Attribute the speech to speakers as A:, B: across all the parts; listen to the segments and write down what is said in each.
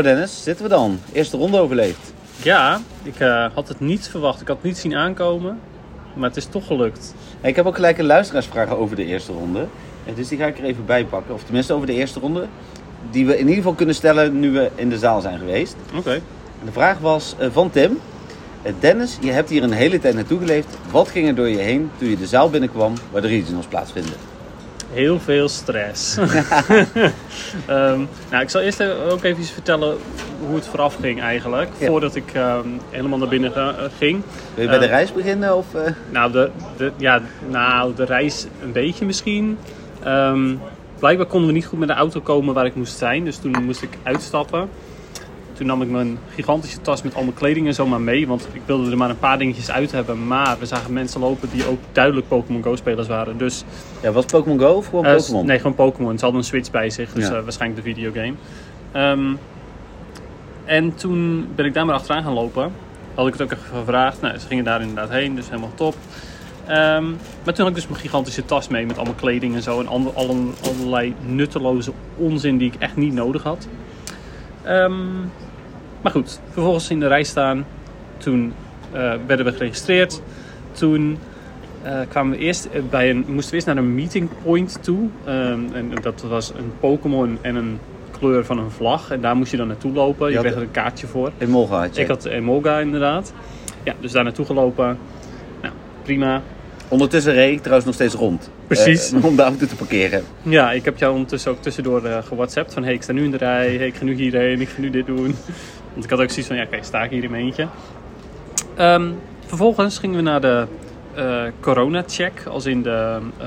A: Nou Dennis, zitten we dan. Eerste ronde overleefd.
B: Ja, ik eh, had het niet verwacht. Ik had het niet zien aankomen. Maar het is toch gelukt.
A: Ik heb ook gelijk een luisteraarsvraag over de eerste ronde. Eh, Dus die ga ik er even bij pakken. Of tenminste over de eerste ronde. Die we in ieder geval kunnen stellen nu we in de zaal zijn geweest.
B: Oké.
A: De vraag was eh, van Tim. Dennis, je hebt hier een hele tijd naartoe geleefd. Wat ging er door je heen toen je de zaal binnenkwam waar de regionals plaatsvinden?
B: Heel veel stress. Ehm, nou, ik zal eerst ook even iets vertellen hoe het vooraf ging eigenlijk.
A: Ja.
B: Voordat ik ehm, helemaal naar binnen eh, ging.
A: Wil je bij de
B: Eh,
A: reis beginnen? Of, eh?
B: Nou, de, de, ja, nou, de reis een beetje misschien. Ehm, blijkbaar konden we niet goed met de auto komen waar ik moest zijn. Dus toen moest ik uitstappen. Toen nam ik mijn gigantische tas met al mijn kleding en zo maar mee. Want ik wilde er maar een paar dingetjes uit hebben. Maar we zagen mensen lopen die ook duidelijk Pokémon Go spelers waren. Dus
A: Ja, was Pokémon Go of gewoon
B: eh,
A: Pokémon?
B: Nee, gewoon Pokémon. Ze hadden een Switch bij zich, dus
A: Ja.
B: eh, waarschijnlijk de videogame. Ehm, en toen ben ik daar maar achteraan gaan lopen. Had ik het ook even gevraagd. Nou, ze gingen daar inderdaad heen, dus helemaal top. Ehm, maar toen had ik dus mijn gigantische tas mee met allemaal kleding en zo. En ander, alle, allerlei nutteloze onzin die ik echt niet nodig had. Ehm, maar goed, vervolgens in de rij staan. Toen eh, werden we geregistreerd. Toen eh, kwamen we eerst eh, bij een, moesten we eerst naar een meeting point toe. Ehm, en dat was een Pokémon en een kleur van een vlag. En daar moest je dan naartoe lopen. Je
A: Je
B: kreeg er een kaartje voor.
A: In Molga had je.
B: Ik had Emolga inderdaad. Ja, dus daar naartoe gelopen. Nou, prima.
A: Ondertussen reed ik trouwens nog steeds rond.
B: Precies.
A: Om de auto te parkeren.
B: Ja, ik heb jou ondertussen ook tussendoor gewhatsappt van hey, ik sta nu in de rij, hey, ik ga nu hierheen, ik ga nu dit doen. Want ik had ook zoiets van, ja oké, sta ik hier in mijn eentje. Ehm, vervolgens gingen we naar de eh corona-check, als in de eh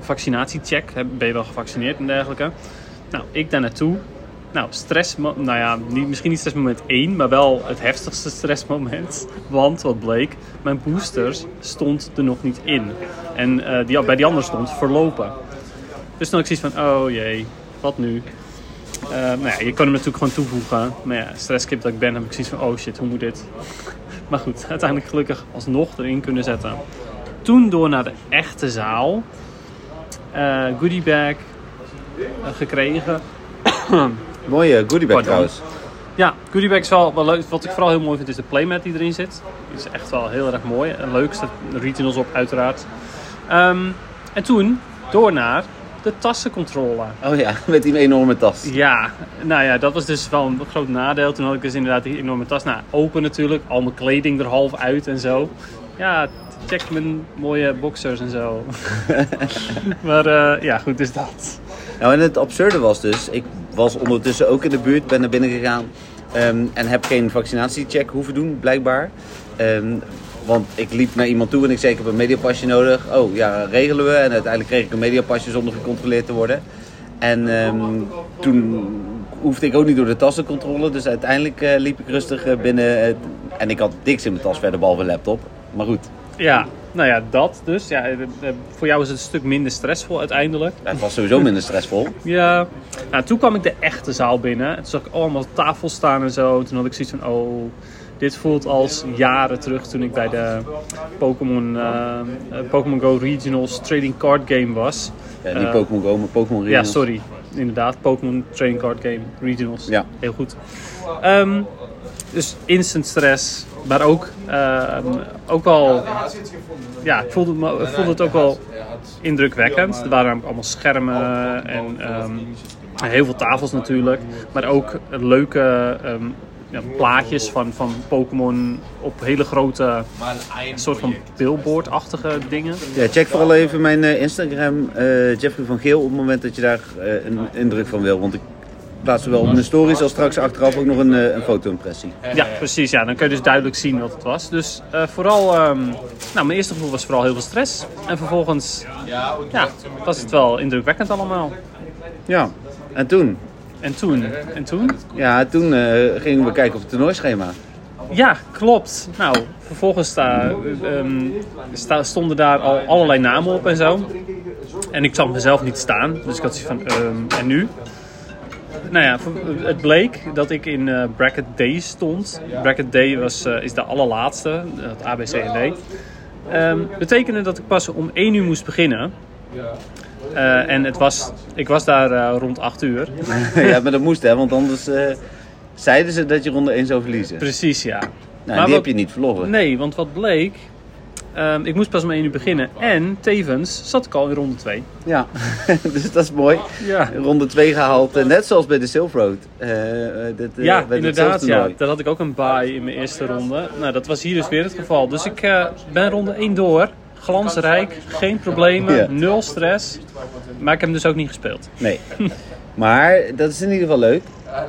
B: vaccinatiecheck. Ben je wel gevaccineerd en dergelijke. Nou, ik daar naartoe. Nou, stress, nou ja, niet, misschien niet stressmoment 1, maar wel het heftigste stressmoment. Want wat bleek, mijn boosters stond er nog niet in. En eh, die, bij die andere stond verlopen. Dus toen had ik zoiets van, oh jee, wat nu? Nou ja, je kan hem natuurlijk gewoon toevoegen. Maar ja, stresskip dat ik ben, heb ik zoiets van, oh shit, hoe moet dit? Maar goed, uiteindelijk gelukkig alsnog erin kunnen zetten. Toen door naar de echte zaal. Eh goodiebag eh, gekregen.
A: Mooie goodiebag
B: Pardon.
A: trouwens.
B: Ja, goodiebag is wel, wel leuk. Wat ik vooral heel mooi vind is de playmat die erin zit. Die is echt wel heel erg mooi. En leuk staat de regionals op uiteraard. Ehm, en toen door naar de tassencontrole.
A: Oh ja, met die enorme tas.
B: Ja, nou ja, dat was dus wel een groot nadeel. Toen had ik dus inderdaad die enorme tas. Nou, open natuurlijk. Al mijn kleding er half uit en zo. Ja, check mijn mooie boxers en zo. maar eh, ja, goed, dus dat.
A: Nou, en het absurde was dus, ik was ondertussen ook in de buurt, ben naar binnen gegaan ehm, en heb geen vaccinatiecheck hoeven doen, blijkbaar. Ehm, want ik liep naar iemand toe en ik zei, ik heb een mediapasje nodig. Oh ja, regelen we. En uiteindelijk kreeg ik een mediapasje zonder gecontroleerd te worden. En ehm, toen hoefde ik ook niet door de tassencontrole. Dus uiteindelijk eh, liep ik rustig eh, binnen. eh, en ik had niks in mijn tas verder, behalve laptop. Maar goed,
B: Ja, nou ja, dat dus. Ja, voor jou is het een stuk minder stressvol uiteindelijk.
A: het was sowieso minder stressvol.
B: Ja, nou, toen kwam ik de echte zaal binnen. En toen zag ik allemaal tafels staan en zo. Toen had ik zoiets van, oh, dit voelt als jaren terug toen ik bij de Pokémon, eh, eh, Pokémon Go Regionals Trading Card Game was.
A: Ja, niet
B: Eh,
A: Pokémon Go, maar Pokémon
B: Ja,
A: Regionals.
B: sorry. Inderdaad, Pokémon Trading Card Game Regionals.
A: Ja.
B: Heel goed. Ehm, dus instant stress, maar ook, ehm, ook wel, ja, ik voelde, me- voelde het ook wel indrukwekkend. Er waren namelijk allemaal schermen en ehm, heel veel tafels natuurlijk, maar ook leuke ja, plaatjes van, van Pokémon op hele grote, soort van billboard-achtige dingen.
A: Ja, check vooral even mijn eh, Instagram, eh, Jeffrey van Geel, op het moment dat je daar eh, een indruk van wil. Want ik plaats zowel op mijn stories als straks achteraf ook nog een, een foto-impressie.
B: Ja, precies. Ja, dan kun je dus duidelijk zien wat het was. Dus vooral, ehm, nou, mijn eerste gevoel was vooral heel veel stress. En vervolgens, ja, was het wel indrukwekkend allemaal.
A: Ja, en toen?
B: En toen, en toen?
A: Ja, toen eh, gingen we kijken op het toernooischema.
B: Ja, klopt. Nou, vervolgens ehm, sta- stonden daar al allerlei namen op en zo. En ik zag mezelf niet staan, dus ik had zoiets van, ehm, en nu? Nou ja, het bleek dat ik in eh, bracket D stond. Bracket D was, eh, is de allerlaatste, het A, B, C en D. Ehm betekende dat ik pas om 1 uur moest beginnen. Eh, en het was, ik was daar eh, rond 8 uur.
A: ja, maar dat moest hè, want anders... eh, zeiden ze dat je ronde 1 zou verliezen.
B: Precies, ja.
A: Nou,
B: Maar
A: die
B: wat-
A: heb je niet verloren.
B: Nee, want wat bleek... ehm, ik moest pas om 1 uur beginnen. En tevens zat ik al in ronde 2.
A: Ja, dus dat is mooi.
B: Ja.
A: Ronde 2 gehaald, eh, net zoals bij de Silk Road. Dit,
B: Ja, inderdaad. Ja. Dat had ik ook een bye in mijn eerste ronde. Nou, dat was hier dus weer het geval. Dus ik ben ronde 1 door. Glansrijk, geen problemen,
A: Ja.
B: nul stress. Maar ik heb hem dus ook niet gespeeld.
A: Nee. Maar dat is in ieder geval leuk.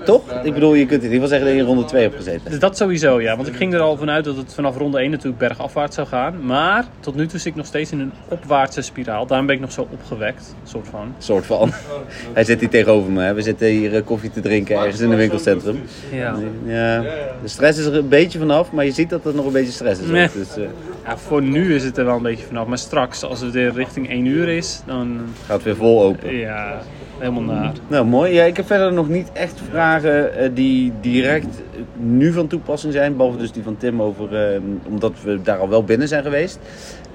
A: Toch? Ik bedoel, je kunt in ieder geval zeggen dat je in ronde 2 hebt gezeten.
B: Dus dat sowieso, ja. Want ik ging er al vanuit dat het vanaf ronde 1 natuurlijk bergafwaarts zou gaan. Maar tot nu toe zit ik nog steeds in een opwaartse spiraal. Daarom ben ik nog zo opgewekt, soort van.
A: Soort van. Hij zit hier tegenover me. Hè. We zitten hier eh, koffie te drinken ergens in een winkelcentrum.
B: Ja.
A: Ja, de stress is er een beetje vanaf, maar je ziet dat er nog een beetje stress is.
B: Nee.
A: Dus eh
B: ja, voor nu is het er wel een beetje vanaf. Maar straks, als het weer richting 1 uur is, dan
A: gaat weer vol open.
B: ja, helemaal naar.
A: Nou, mooi. Ja, ik heb verder nog niet echt vragen eh, die direct nu van toepassing zijn. Behalve dus die van Tim over, eh, omdat we daar al wel binnen zijn geweest.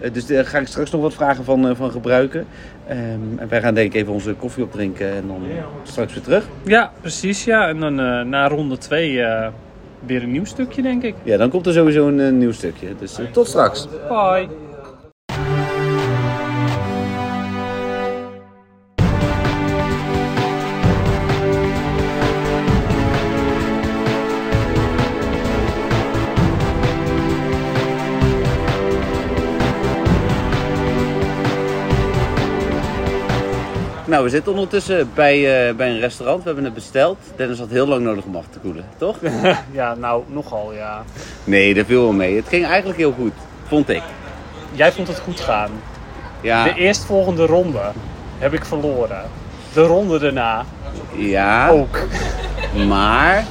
A: Eh, dus daar ga ik straks nog wat vragen van, van gebruiken. Ehm, en wij gaan denk ik even onze koffie opdrinken en dan straks weer terug.
B: Ja, precies, ja. En dan na ronde 2 eh, weer een nieuw stukje, denk ik.
A: Ja, dan komt er sowieso een, nieuw stukje. Dus tot straks.
B: Bye.
A: Nou, we zitten ondertussen bij, eh, bij een restaurant. We hebben het besteld. Dennis had heel lang nodig om af te koelen, toch?
B: Ja, nou, nogal, ja.
A: Nee, daar viel wel mee. Het ging eigenlijk heel goed, vond ik.
B: Jij vond het goed gaan.
A: Ja,
B: De eerstvolgende ronde heb ik verloren. De ronde daarna
A: ja
B: ook.
A: maar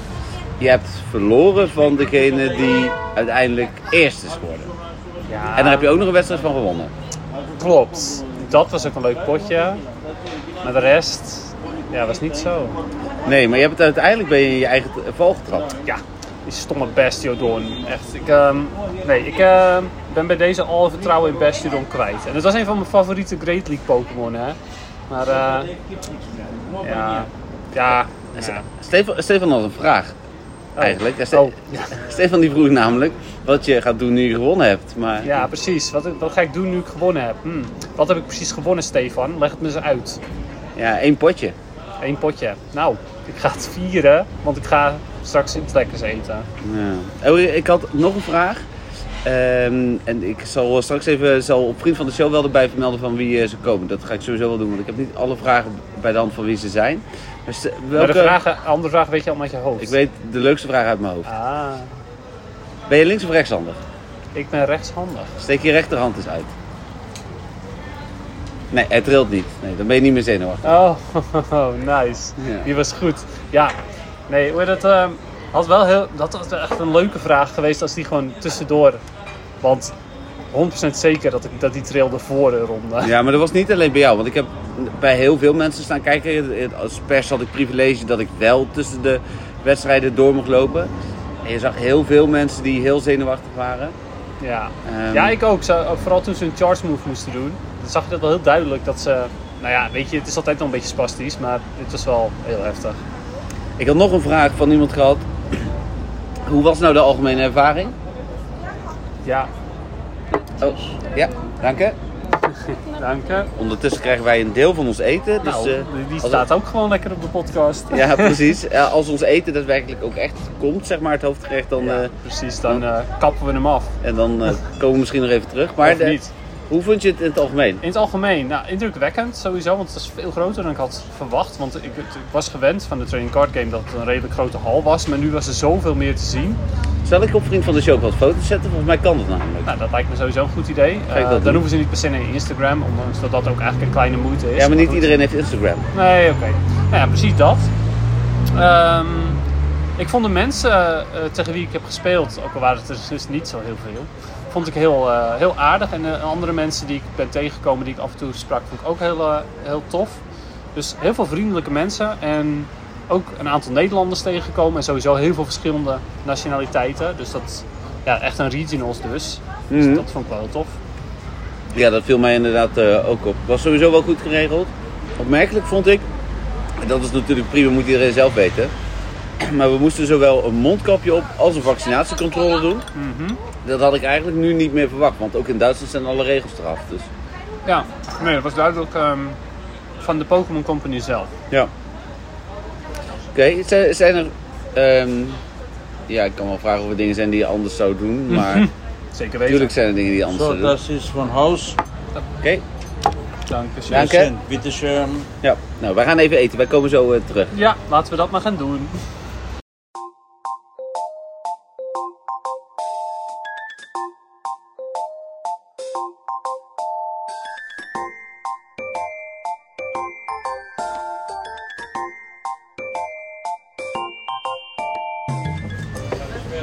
A: je hebt verloren van degene die uiteindelijk eerst is geworden.
B: Ja,
A: En daar heb je ook nog een wedstrijd van gewonnen.
B: Klopt. Dat was ook een leuk potje. Maar de rest, ja, was niet zo.
A: Nee, maar je hebt het uiteindelijk ben je in je eigen val getrapt.
B: Ja, die stomme Bastiodon. Echt, ik, ehm, nee, ik ehm, ben bij deze al vertrouwen in Bastiodon kwijt. En het was een van mijn favoriete Great League Pokémon, hè. Maar, eh ja, ja, ja.
A: Stefan, Stefan had een vraag. Eigenlijk. Ja, Ste-
B: Oh, ja.
A: Stefan die vroeg namelijk wat je gaat doen nu je gewonnen hebt. Maar
B: ja, precies. Wat, wat ga ik doen nu ik gewonnen heb? Hm. Wat heb ik precies gewonnen, Stefan? Leg het me eens uit.
A: Ja, één potje.
B: Eén potje. Nou, ik ga het vieren, want ik ga straks iets lekkers eten.
A: Ja. Oh, ik had nog een vraag. Ehm, en ik zal straks even zal op Vriend van de Show wel erbij vermelden van wie eh, ze komen. Dat ga ik sowieso wel doen, want ik heb niet alle vragen bij de hand van wie ze zijn.
B: Maar
A: welke...
B: de vragen, andere vragen weet je allemaal uit je hoofd.
A: Ik weet de leukste vraag uit mijn hoofd.
B: Ah,
A: Ben je links of rechtshandig?
B: ik ben rechtshandig.
A: Steek je rechterhand eens uit. Nee, het trilt niet. Nee, dan ben je niet meer zenuwachtig.
B: Oh, nice.
A: Ja.
B: Die was goed. Ja, nee, hoe het? ehm, had wel heel, dat was echt een leuke vraag geweest als die gewoon tussendoor. Want 100% zeker dat, ik, dat die trilde voor de ronde.
A: Ja, maar dat was niet alleen bij jou. Want ik heb bij heel veel mensen staan kijken. Als pers had ik privilege dat ik wel tussen de wedstrijden door mocht lopen. En je zag heel veel mensen die heel zenuwachtig waren.
B: Ja,
A: Ehm,
B: ja ik ook. Vooral toen ze een charge move moesten doen. Zag je dat wel heel duidelijk dat ze... Nou ja, weet je, het is altijd nog een beetje spastisch, maar dit was wel heel heftig.
A: Ik had nog een vraag van iemand gehad. Hoe was nou de algemene ervaring?
B: Ja,
A: Oh, ja, dank je.
B: dank je.
A: Ondertussen krijgen wij een deel van ons eten. Dus,
B: nou,
A: eh,
B: die- staat ook gewoon lekker op de podcast.
A: Ja, precies. Als ons eten daadwerkelijk ook echt komt, zeg maar, het hoofdgerecht, dan,
B: Ja,
A: eh,
B: precies, dan eh, kappen we hem af.
A: en dan komen we misschien nog even terug. Maar
B: Of
A: de-
B: niet.
A: Hoe vond je het in het algemeen?
B: In het algemeen, nou, indrukwekkend sowieso, want het is veel groter dan ik had verwacht. Want ik, ik was gewend van de training card game dat het een redelijk grote hal was, maar nu was er zoveel meer te zien.
A: Zal ik op Vriend van de Show wat foto's zetten? Volgens mij kan dat namelijk.
B: Nou, dat lijkt me sowieso een goed idee.
A: dat
B: dan hoeven ze niet per se naar Instagram, ondanks dat dat ook eigenlijk een kleine moeite is.
A: Ja, maar niet iedereen heeft Instagram.
B: Nee, oké. Nou ja, precies dat. Ehm, ik vond de mensen eh, tegen wie ik heb gespeeld, ook al waren het er dus niet zo heel veel, vond ik heel, eh, heel aardig. En eh, andere mensen die ik ben tegengekomen, die ik af en toe sprak, vond ik ook heel, eh, heel tof. Dus heel veel vriendelijke mensen en ook een aantal Nederlanders tegengekomen. En sowieso heel veel verschillende nationaliteiten. Dus dat, ja, echt een regionals dus. Dus
A: Mhm.
B: dat vond ik wel heel tof.
A: Ja, dat viel mij inderdaad ook op. Was sowieso wel goed geregeld. Opmerkelijk vond ik, en dat is natuurlijk prima, moet iedereen zelf weten. Maar we moesten zowel een mondkapje op als een vaccinatiecontrole doen.
B: Mhm.
A: Dat had ik eigenlijk nu niet meer verwacht, want ook in Duitsland zijn alle regels eraf. Dus
B: Ja, nee, dat was duidelijk ehm, van de Pokémon Company zelf.
A: ja. Oké, zijn, zijn er. ehm, ja, ik kan wel vragen of er dingen zijn die je anders zou doen, maar
B: Zeker weten.
A: natuurlijk zijn er dingen die je anders zou doen.
C: das ist von Haus.
A: Oké,
B: Dank je.
A: Dank.
C: Bitte schön.
A: ja. Nou, wij gaan even eten, wij komen zo eh, terug.
B: Ja, laten we dat maar gaan doen.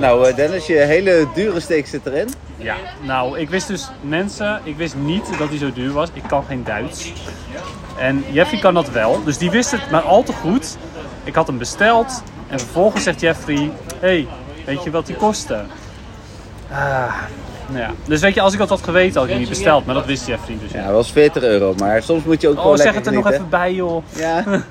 A: Nou, eh, Dennis, je hele dure steak zit erin.
B: Ja, nou, ik wist dus mensen, ik wist niet dat hij zo duur was. Ik kan geen Duits. En Jeffrey kan dat wel, dus die wist het maar al te goed. Ik had hem besteld en vervolgens zegt Jeffrey: hey, weet je wat die kostte? Ah, nou ja. Dus weet je, als ik dat had geweten, had ik hem niet besteld. Maar dat wist Jeffrey dus
A: Ja, dat was 40 euro, maar soms moet je ook
B: Oh,
A: gewoon
B: zeg
A: lekker
B: het er nog even bij, joh.
A: Ja.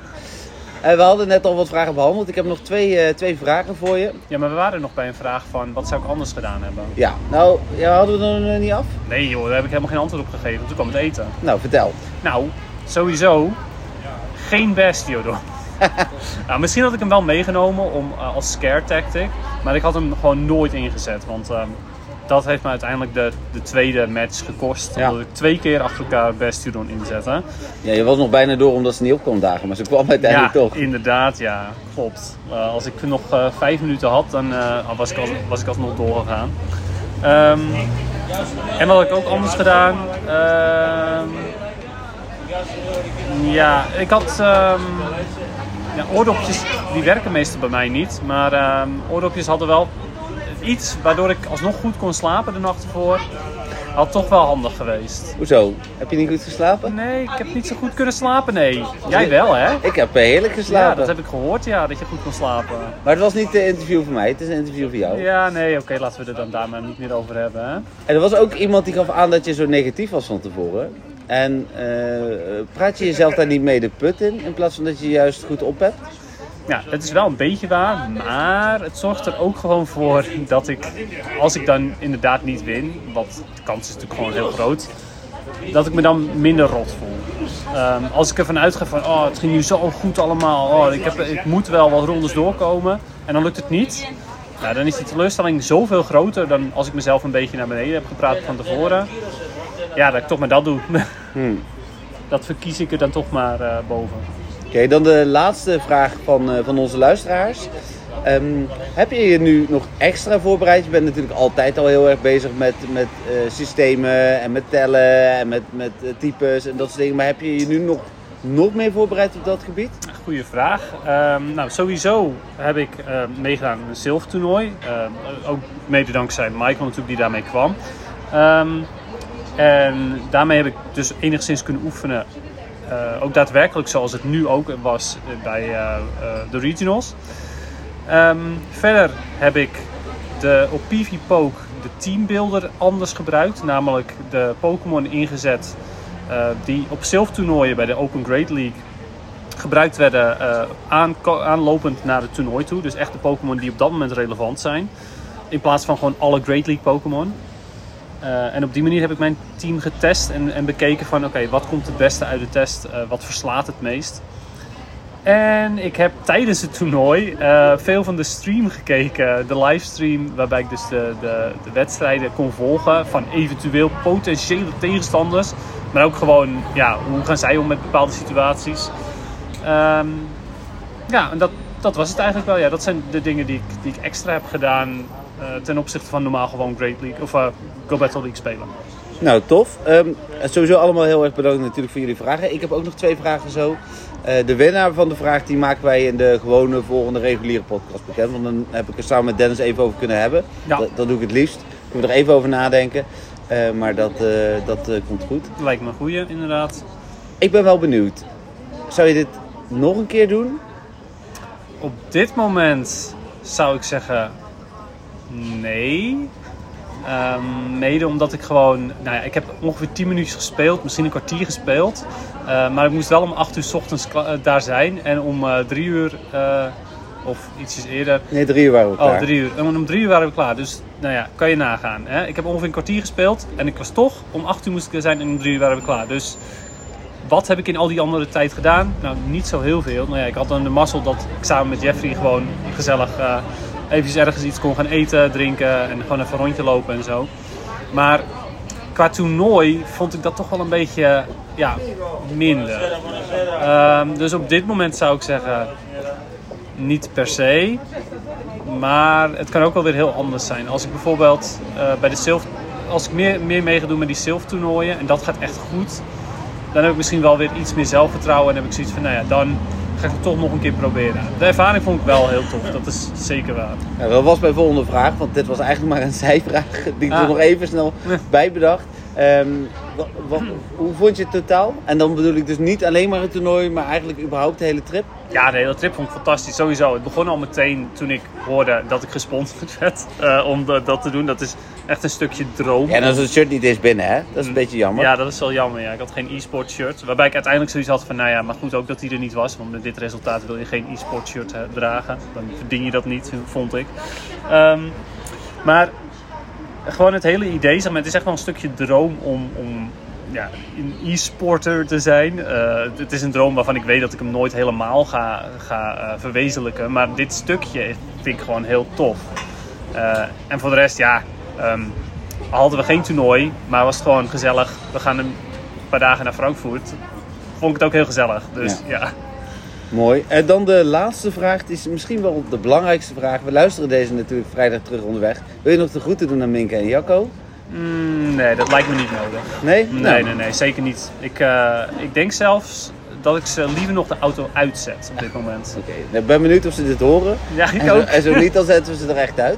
A: En we hadden net al wat vragen behandeld. Ik heb nog twee, eh, twee vragen voor je.
B: Ja, maar we waren nog bij een vraag van: wat zou ik anders gedaan hebben?
A: Ja, nou, ja, hadden we er nog niet af?
B: Nee, joh, daar heb ik helemaal geen antwoord op gegeven. Toen kwam het eten.
A: Nou, vertel.
B: Nou, sowieso geen Bastiodon. nou, misschien had ik hem wel meegenomen om, eh, als scare tactic, maar ik had hem gewoon nooit ingezet. Want ehm, dat heeft me uiteindelijk de, de tweede match gekost.
A: Ja.
B: Omdat ik twee keer achter elkaar Bastiodon inzette.
A: Ja, je was nog bijna door omdat ze niet op kon dagen, maar ze kwam uiteindelijk
B: ja,
A: toch.
B: inderdaad, ja, klopt. Eh, als ik nog eh, vijf minuten had, dan eh, was, ik al, was ik alsnog doorgegaan. Ehm, en wat had ik ook anders gedaan? Ehm, ja, ik had ehm, ja, oordopjes, die werken meestal bij mij niet. Maar oordopjes hadden wel iets waardoor ik alsnog goed kon slapen de nacht ervoor. Had toch wel handig geweest.
A: Hoezo? Heb je niet goed geslapen?
B: Nee, ik heb niet zo goed kunnen slapen, nee. Jij wel, hè?
A: Ik heb heerlijk geslapen.
B: Ja, dat heb ik gehoord, ja, dat je goed kon slapen.
A: Maar het was niet een interview voor mij, het is een interview voor jou.
B: Ja, nee, oké, laten we het dan daar maar niet meer over hebben. Hè?
A: En er was ook iemand die gaf aan dat je zo negatief was van tevoren. En eh, praat je jezelf daar niet mee de put in, in plaats van dat je juist goed op hebt?
B: Ja, het is wel een beetje waar, maar het zorgt er ook gewoon voor dat ik, als ik dan inderdaad niet win, want de kans is natuurlijk gewoon heel groot, dat ik me dan minder rot voel. Ehm, als ik ervan uitga van, oh, het ging nu zo goed allemaal, oh, ik, heb, ik moet wel wat rondes doorkomen en dan lukt het niet. Nou, dan is die teleurstelling zoveel groter dan als ik mezelf een beetje naar beneden heb gepraat van tevoren. Ja, dat ik toch maar dat doe.
A: Hmm.
B: Dat verkies ik er dan toch maar eh, boven.
A: Oké, dan de laatste vraag van, eh, van onze luisteraars. Ehm, heb je je nu nog extra voorbereid? Je bent natuurlijk altijd al heel erg bezig met, met eh, systemen en met tellen en met, met eh, types en dat soort dingen. Maar heb je je nu nog, nog meer voorbereid op dat gebied?
B: Goeie vraag. Ehm, nou, sowieso heb ik eh, meegedaan een zilvertoernooi. Ehm, ook mede dankzij Michael natuurlijk die daarmee kwam. En daarmee heb ik dus enigszins kunnen oefenen. Eh, ook daadwerkelijk zoals het nu ook was eh, bij eh, de regionals. Ehm, verder heb ik de, op PvPoke de teambuilder anders gebruikt. Namelijk de Pokémon ingezet die op zilvertoernooien bij de Open Great League gebruikt werden aanlopend naar het toernooi toe. Dus echt de Pokémon die op dat moment relevant zijn. In plaats van gewoon alle Great League Pokémon. Eh, en op die manier heb ik mijn team getest en, en bekeken van oké, wat komt het beste uit de test? Eh, wat verslaat het meest? En ik heb tijdens het toernooi eh, veel van de stream gekeken. De livestream waarbij ik dus de, de, de wedstrijden kon volgen van eventueel potentiële tegenstanders. Maar ook gewoon, ja, hoe gaan zij om met bepaalde situaties. Ehm, ja, en dat, dat was het eigenlijk wel. Ja, dat zijn de dingen die ik, die ik extra heb gedaan ten opzichte van normaal gewoon Great League of eh, Go Battle League spelen.
A: Nou, tof. Ehm, sowieso allemaal heel erg bedankt natuurlijk voor jullie vragen. Ik heb ook nog twee vragen zo. Eh, de winnaar van de vraag die maken wij in de gewone volgende reguliere podcast bekend. Want dan heb ik er samen met Dennis even over kunnen hebben.
B: Ja.
A: Dat, dat doe ik het liefst. Ik moet er even over nadenken. Eh, maar dat, eh, dat eh, komt goed.
B: Lijkt me een goeie, inderdaad.
A: Ik ben wel benieuwd. Zou je dit nog een keer doen?
B: Op dit moment zou ik zeggen nee. Ehm, mede omdat ik gewoon, nou ja, ik heb ongeveer 10 minuutjes gespeeld, misschien een kwartier gespeeld. Eh, maar ik moest wel om 8 uur 's ochtends eh, daar zijn. En om eh 3 uur eh, Of ietsjes eerder.
A: Nee, drie uur waren we klaar.
B: Oh, drie uur. En om drie uur waren we klaar. Dus nou ja, kan je nagaan. Hè? Ik heb ongeveer een kwartier gespeeld. En ik was toch, om acht uur moest ik er zijn en om drie uur waren we klaar. Dus wat heb ik in al die andere tijd gedaan? Nou, niet zo heel veel. Nou ja, ik had dan de mazzel dat ik samen met Jeffrey gewoon gezellig uh, eventjes ergens iets kon gaan eten, drinken en gewoon even een rondje lopen en zo. Maar qua toernooi vond ik dat toch wel een beetje ja, minder. Um, dus op dit moment zou ik zeggen, niet per se. Maar het kan ook wel weer heel anders zijn. Als ik bijvoorbeeld uh, bij de zilver, als ik meer, meer mee doen met die zilvertoernooien en dat gaat echt goed, dan heb ik misschien wel weer iets meer zelfvertrouwen en heb ik zoiets van, nou ja, dan ga ik het toch nog een keer proberen. De ervaring vond ik wel heel tof, dat is zeker waar.
A: Ja, dat was mijn volgende vraag, want dit was eigenlijk maar een zijvraag die ik ah. er nog even snel bij bedacht. Um, wat, wat, hoe vond je het totaal? En dan bedoel ik dus niet alleen maar het toernooi, maar eigenlijk überhaupt de hele trip?
B: Ja, de hele trip vond ik fantastisch. Sowieso. Het begon al meteen toen ik hoorde dat ik gesponsord werd uh, om dat te doen. Dat is echt een stukje droom.
A: Ja, en als het shirt niet is binnen, hè? Dat is een beetje jammer.
B: Ja, dat is wel jammer. Ja. Ik had geen e-sport shirt. Waarbij ik uiteindelijk zoiets had van, nou ja, maar goed ook dat hij er niet was. Want met dit resultaat wil je geen e-sport shirt hè, dragen. Dan verdien je dat niet, vond ik. Um, maar gewoon het hele idee, zeg maar, het is echt wel een stukje droom om, om ja, een e-sporter te zijn. Uh, het is een droom waarvan ik weet dat ik hem nooit helemaal ga, ga uh, verwezenlijken. Maar dit stukje vind ik gewoon heel tof. Uh, en voor de rest, ja, um, hadden we geen toernooi, maar was het gewoon gezellig. We gaan een paar dagen naar Frankfurt. Vond ik het ook heel gezellig. Dus ja. ja.
A: Mooi. En dan de laatste vraag. Het is misschien wel de belangrijkste vraag. We luisteren deze natuurlijk vrijdag terug onderweg. Wil je nog de groeten doen aan Minke en Jacco?
B: Mm, nee, dat lijkt me niet nodig.
A: Nee?
B: Nee, nou. nee, nee, zeker niet. Ik, uh, ik denk zelfs dat ik ze liever nog de auto uitzet op dit moment.
A: Oké, okay. ik ben benieuwd of ze dit horen.
B: Ja, ik
A: en
B: ook.
A: Zo, en zo niet, dan zetten we ze er echt uit.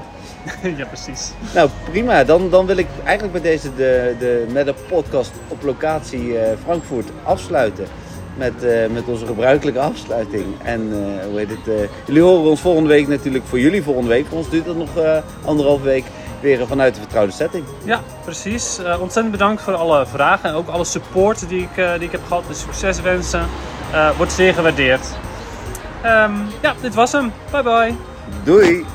B: ja, precies.
A: Nou, prima. Dan, dan wil ik eigenlijk bij deze de, de, met de podcast op locatie uh, Frankfurt afsluiten met, uh, met onze gebruikelijke afsluiting. En uh, hoe heet het? Uh, jullie horen ons volgende week natuurlijk voor jullie volgende week. Voor ons duurt het nog anderhalve week weer vanuit de vertrouwde setting.
B: Ja, precies. ontzettend bedankt voor alle vragen en ook alle support die ik, die ik heb gehad. De succeswensen. wordt zeer gewaardeerd. Um, ja, dit was hem. Bye bye.
A: Doei.